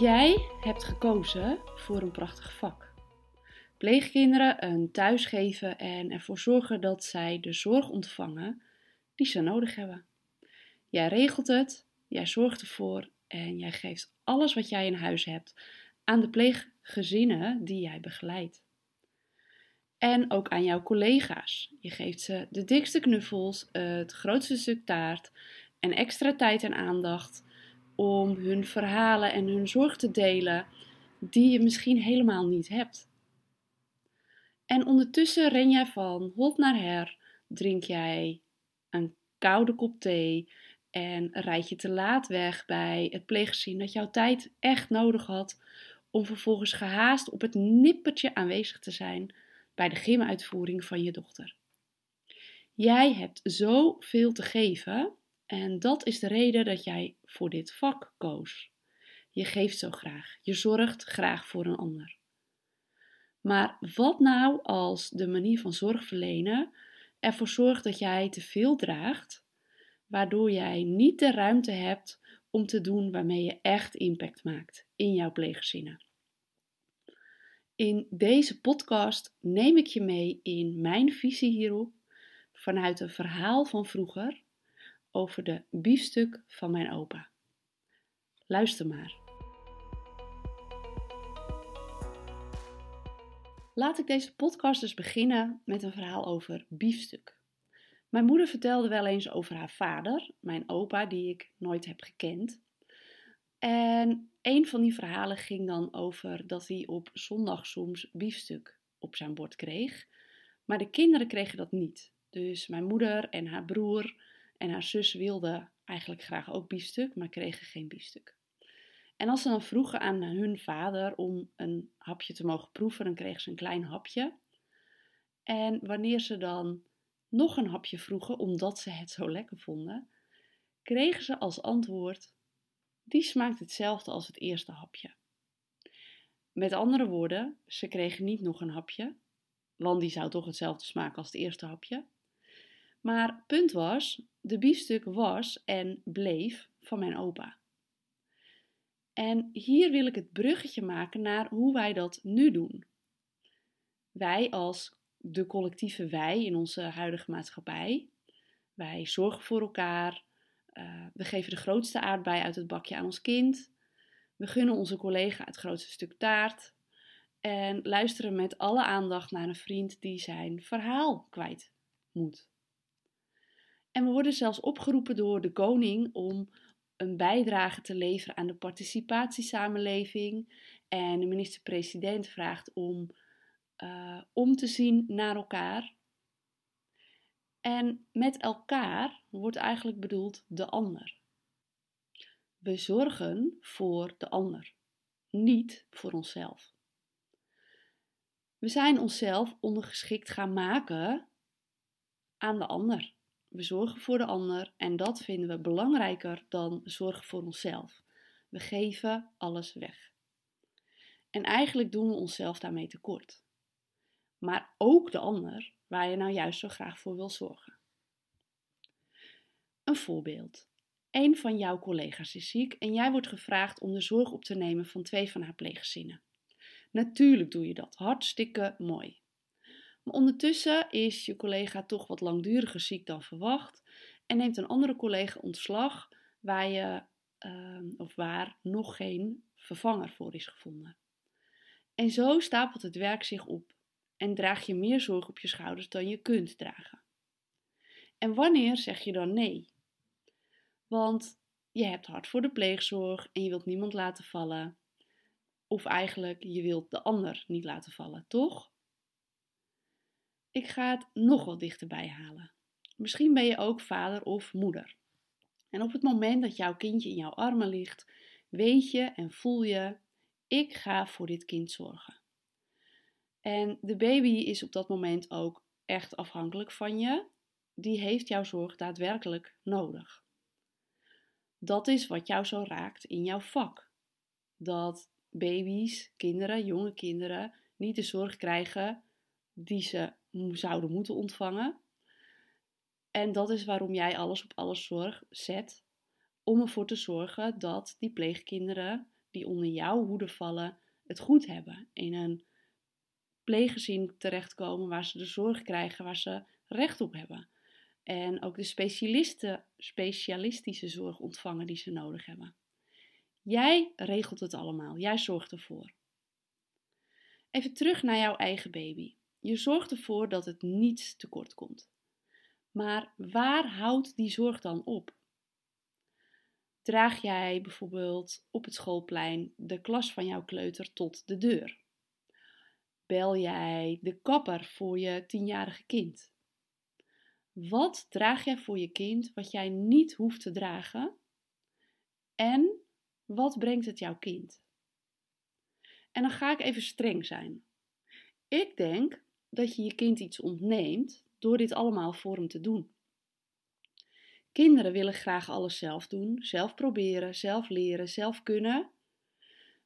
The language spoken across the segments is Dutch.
Jij hebt gekozen voor een prachtig vak. Pleegkinderen een thuis geven en ervoor zorgen dat zij de zorg ontvangen die ze nodig hebben. Jij regelt het, jij zorgt ervoor en jij geeft alles wat jij in huis hebt aan de pleeggezinnen die jij begeleidt. En ook aan jouw collega's. Je geeft ze de dikste knuffels, het grootste stuk taart en extra tijd en aandacht om hun verhalen en hun zorg te delen die je misschien helemaal niet hebt. En ondertussen ren jij van hot naar her, drink jij een koude kop thee en rijd je te laat weg bij het pleeggezin dat jouw tijd echt nodig had om vervolgens gehaast op het nippertje aanwezig te zijn bij de gymuitvoering van je dochter. Jij hebt zoveel te geven en dat is de reden dat jij voor dit vak koos. Je geeft zo graag, je zorgt graag voor een ander. Maar wat nou als de manier van zorg verlenen ervoor zorgt dat jij te veel draagt, waardoor jij niet de ruimte hebt om te doen waarmee je echt impact maakt in jouw pleeggezinnen? In deze podcast neem ik je mee in mijn visie hierop vanuit een verhaal van vroeger over de biefstuk van mijn opa. Luister maar. Laat ik deze podcast dus beginnen met een verhaal over biefstuk. Mijn moeder vertelde wel eens over haar vader, mijn opa, die ik nooit heb gekend. En een van die verhalen ging dan over dat hij op zondag soms biefstuk op zijn bord kreeg. Maar de kinderen kregen dat niet. Dus mijn moeder en haar broer en haar zus wilden eigenlijk graag ook biefstuk, maar kregen geen biefstuk. En als ze dan vroegen aan hun vader om een hapje te mogen proeven, dan kregen ze een klein hapje. En wanneer ze dan nog een hapje vroegen, omdat ze het zo lekker vonden, kregen ze als antwoord: die smaakt hetzelfde als het eerste hapje. Met andere woorden, ze kregen niet nog een hapje, want die zou toch hetzelfde smaken als het eerste hapje. Maar punt was, de biefstuk was en bleef van mijn opa. En hier wil ik het bruggetje maken naar hoe wij dat nu doen. Wij als de collectieve wij in onze huidige maatschappij. Wij zorgen voor elkaar. Uh, we geven de grootste aardbei uit het bakje aan ons kind. We gunnen onze collega het grootste stuk taart. En luisteren met alle aandacht naar een vriend die zijn verhaal kwijt moet. En we worden zelfs opgeroepen door de koning om een bijdrage te leveren aan de participatiesamenleving. En de minister-president vraagt om uh, om te zien naar elkaar. En met elkaar wordt eigenlijk bedoeld de ander. We zorgen voor de ander, niet voor onszelf. We zijn onszelf ondergeschikt gaan maken aan de ander. We zorgen voor de ander en dat vinden we belangrijker dan zorgen voor onszelf. We geven alles weg. En eigenlijk doen we onszelf daarmee tekort. Maar ook de ander waar je nou juist zo graag voor wil zorgen. Een voorbeeld. Een van jouw collega's is ziek en jij wordt gevraagd om de zorg op te nemen van twee van haar pleeggezinnen. Natuurlijk doe je dat, hartstikke mooi. Maar ondertussen is je collega toch wat langduriger ziek dan verwacht en neemt een andere collega ontslag waar, je, uh, of waar nog geen vervanger voor is gevonden. En zo stapelt het werk zich op en draag je meer zorg op je schouders dan je kunt dragen. En wanneer zeg je dan nee? Want je hebt hard voor de pleegzorg en je wilt niemand laten vallen. Of eigenlijk, je wilt de ander niet laten vallen, toch? Ik ga het nog wat dichterbij halen. Misschien ben je ook vader of moeder. En op het moment dat jouw kindje in jouw armen ligt, weet je en voel je: ik ga voor dit kind zorgen. En de baby is op dat moment ook echt afhankelijk van je. Die heeft jouw zorg daadwerkelijk nodig. Dat is wat jou zo raakt in jouw vak. Dat baby's, kinderen, jonge kinderen niet de zorg krijgen die ze zouden moeten ontvangen. En dat is waarom jij alles op alles zorg zet om ervoor te zorgen dat die pleegkinderen die onder jouw hoede vallen het goed hebben. In een pleeggezin terechtkomen waar ze de zorg krijgen waar ze recht op hebben. En ook de specialisten, specialistische zorg ontvangen die ze nodig hebben. Jij regelt het allemaal. Jij zorgt ervoor. Even terug naar jouw eigen baby. Je zorgt ervoor dat het niets tekort komt. Maar waar houdt die zorg dan op? Draag jij bijvoorbeeld op het schoolplein de klas van jouw kleuter tot de deur? Bel jij de kapper voor je tienjarige kind? Wat draag jij voor je kind wat jij niet hoeft te dragen? En wat brengt het jouw kind? En dan ga ik even streng zijn. Ik denk dat je je kind iets ontneemt door dit allemaal voor hem te doen. Kinderen willen graag alles zelf doen, zelf proberen, zelf leren, zelf kunnen.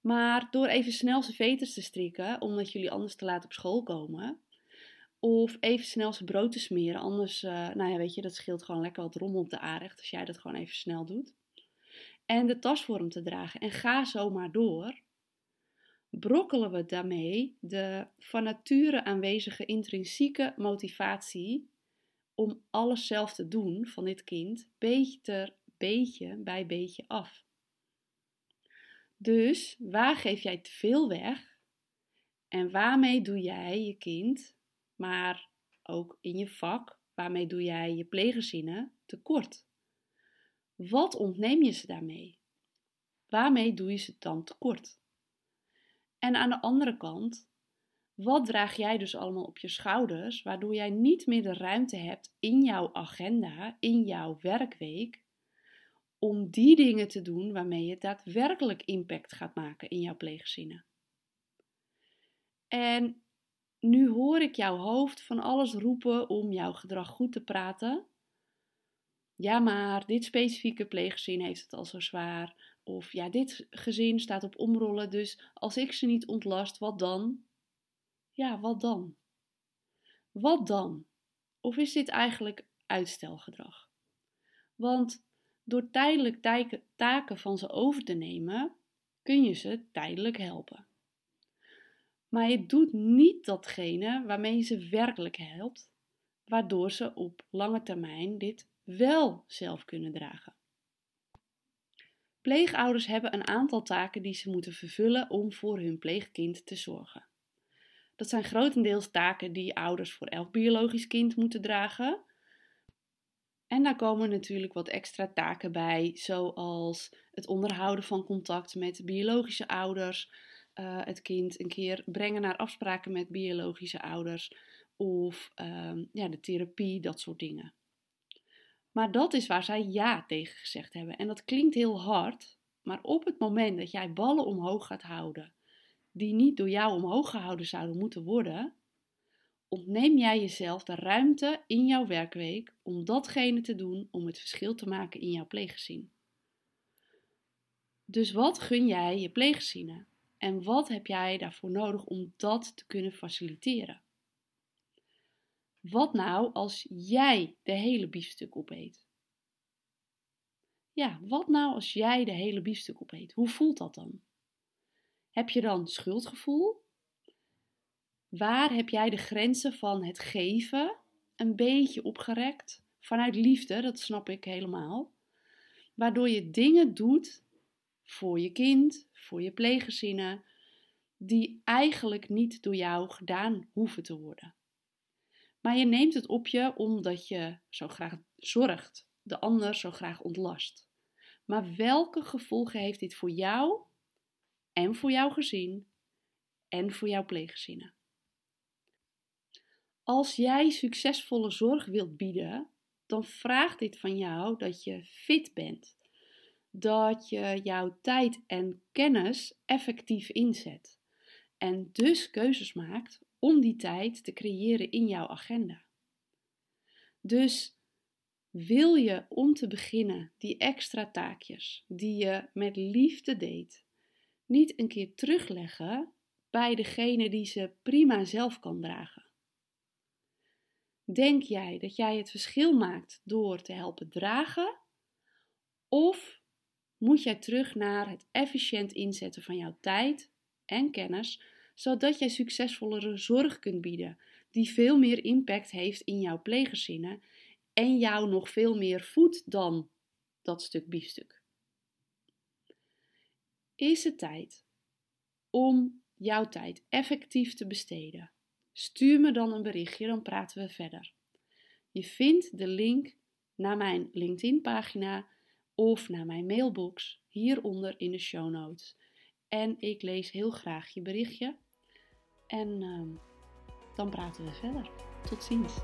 Maar door even snel zijn veters te strikken, omdat jullie anders te laat op school komen, of even snel zijn brood te smeren, anders, uh, nou ja, weet je, dat scheelt gewoon lekker wat rommel op de aanrecht als jij dat gewoon even snel doet. En de tas voor hem te dragen en ga zo maar door. Brokkelen we daarmee de van nature aanwezige intrinsieke motivatie om alles zelf te doen van dit kind beetje, beetje bij beetje af. Dus waar geef jij te veel weg en waarmee doe jij je kind, maar ook in je vak, waarmee doe jij je pleeggezinnen tekort? Wat ontneem je ze daarmee? Waarmee doe je ze dan tekort? En aan de andere kant, wat draag jij dus allemaal op je schouders, waardoor jij niet meer de ruimte hebt in jouw agenda, in jouw werkweek, om die dingen te doen waarmee je daadwerkelijk impact gaat maken in jouw pleeggezinnen? En nu hoor ik jouw hoofd van alles roepen om jouw gedrag goed te praten. Ja, maar dit specifieke pleeggezin heeft het al zo zwaar. Of ja, dit gezin staat op omrollen, dus als ik ze niet ontlast, wat dan? Ja, wat dan? Wat dan? Of is dit eigenlijk uitstelgedrag? Want door tijdelijk taken van ze over te nemen, kun je ze tijdelijk helpen. Maar je doet niet datgene waarmee je ze werkelijk helpt, waardoor ze op lange termijn dit wel zelf kunnen dragen. Pleegouders hebben een aantal taken die ze moeten vervullen om voor hun pleegkind te zorgen. Dat zijn grotendeels taken die ouders voor elk biologisch kind moeten dragen. En daar komen natuurlijk wat extra taken bij, zoals het onderhouden van contact met biologische ouders, uh, het kind een keer brengen naar afspraken met biologische ouders of uh, ja, de therapie, dat soort dingen. Maar dat is waar zij ja tegen gezegd hebben. En dat klinkt heel hard, maar op het moment dat jij ballen omhoog gaat houden, die niet door jou omhoog gehouden zouden moeten worden, ontneem jij jezelf de ruimte in jouw werkweek om datgene te doen om het verschil te maken in jouw pleeggezin. Dus wat gun jij je pleeggezinnen? En wat heb jij daarvoor nodig om dat te kunnen faciliteren? Wat nou als jij de hele biefstuk opeet? Ja, wat nou als jij de hele biefstuk opeet? Hoe voelt dat dan? Heb je dan schuldgevoel? Waar heb jij de grenzen van het geven een beetje opgerekt? Vanuit liefde, dat snap ik helemaal. Waardoor je dingen doet voor je kind, voor je pleeggezinnen, die eigenlijk niet door jou gedaan hoeven te worden. Maar je neemt het op je omdat je zo graag zorgt, de ander zo graag ontlast. Maar welke gevolgen heeft dit voor jou en voor jouw gezin en voor jouw pleeggezinnen? Als jij succesvolle zorg wilt bieden, dan vraagt dit van jou dat je fit bent. Dat je jouw tijd en kennis effectief inzet. En dus keuzes maakt om die tijd te creëren in jouw agenda. Dus wil je om te beginnen die extra taakjes die je met liefde deed, niet een keer terugleggen bij degene die ze prima zelf kan dragen? Denk jij dat jij het verschil maakt door te helpen dragen? Of moet jij terug naar het efficiënt inzetten van jouw tijd en kennis, zodat jij succesvollere zorg kunt bieden, die veel meer impact heeft in jouw pleeggezinnen en jou nog veel meer voedt dan dat stuk biefstuk. Is het tijd om jouw tijd effectief te besteden? Stuur me dan een berichtje, dan praten we verder. Je vindt de link naar mijn LinkedIn-pagina of naar mijn mailbox hieronder in de show notes. En ik lees heel graag je berichtje. En uh, dan praten we verder. Tot ziens.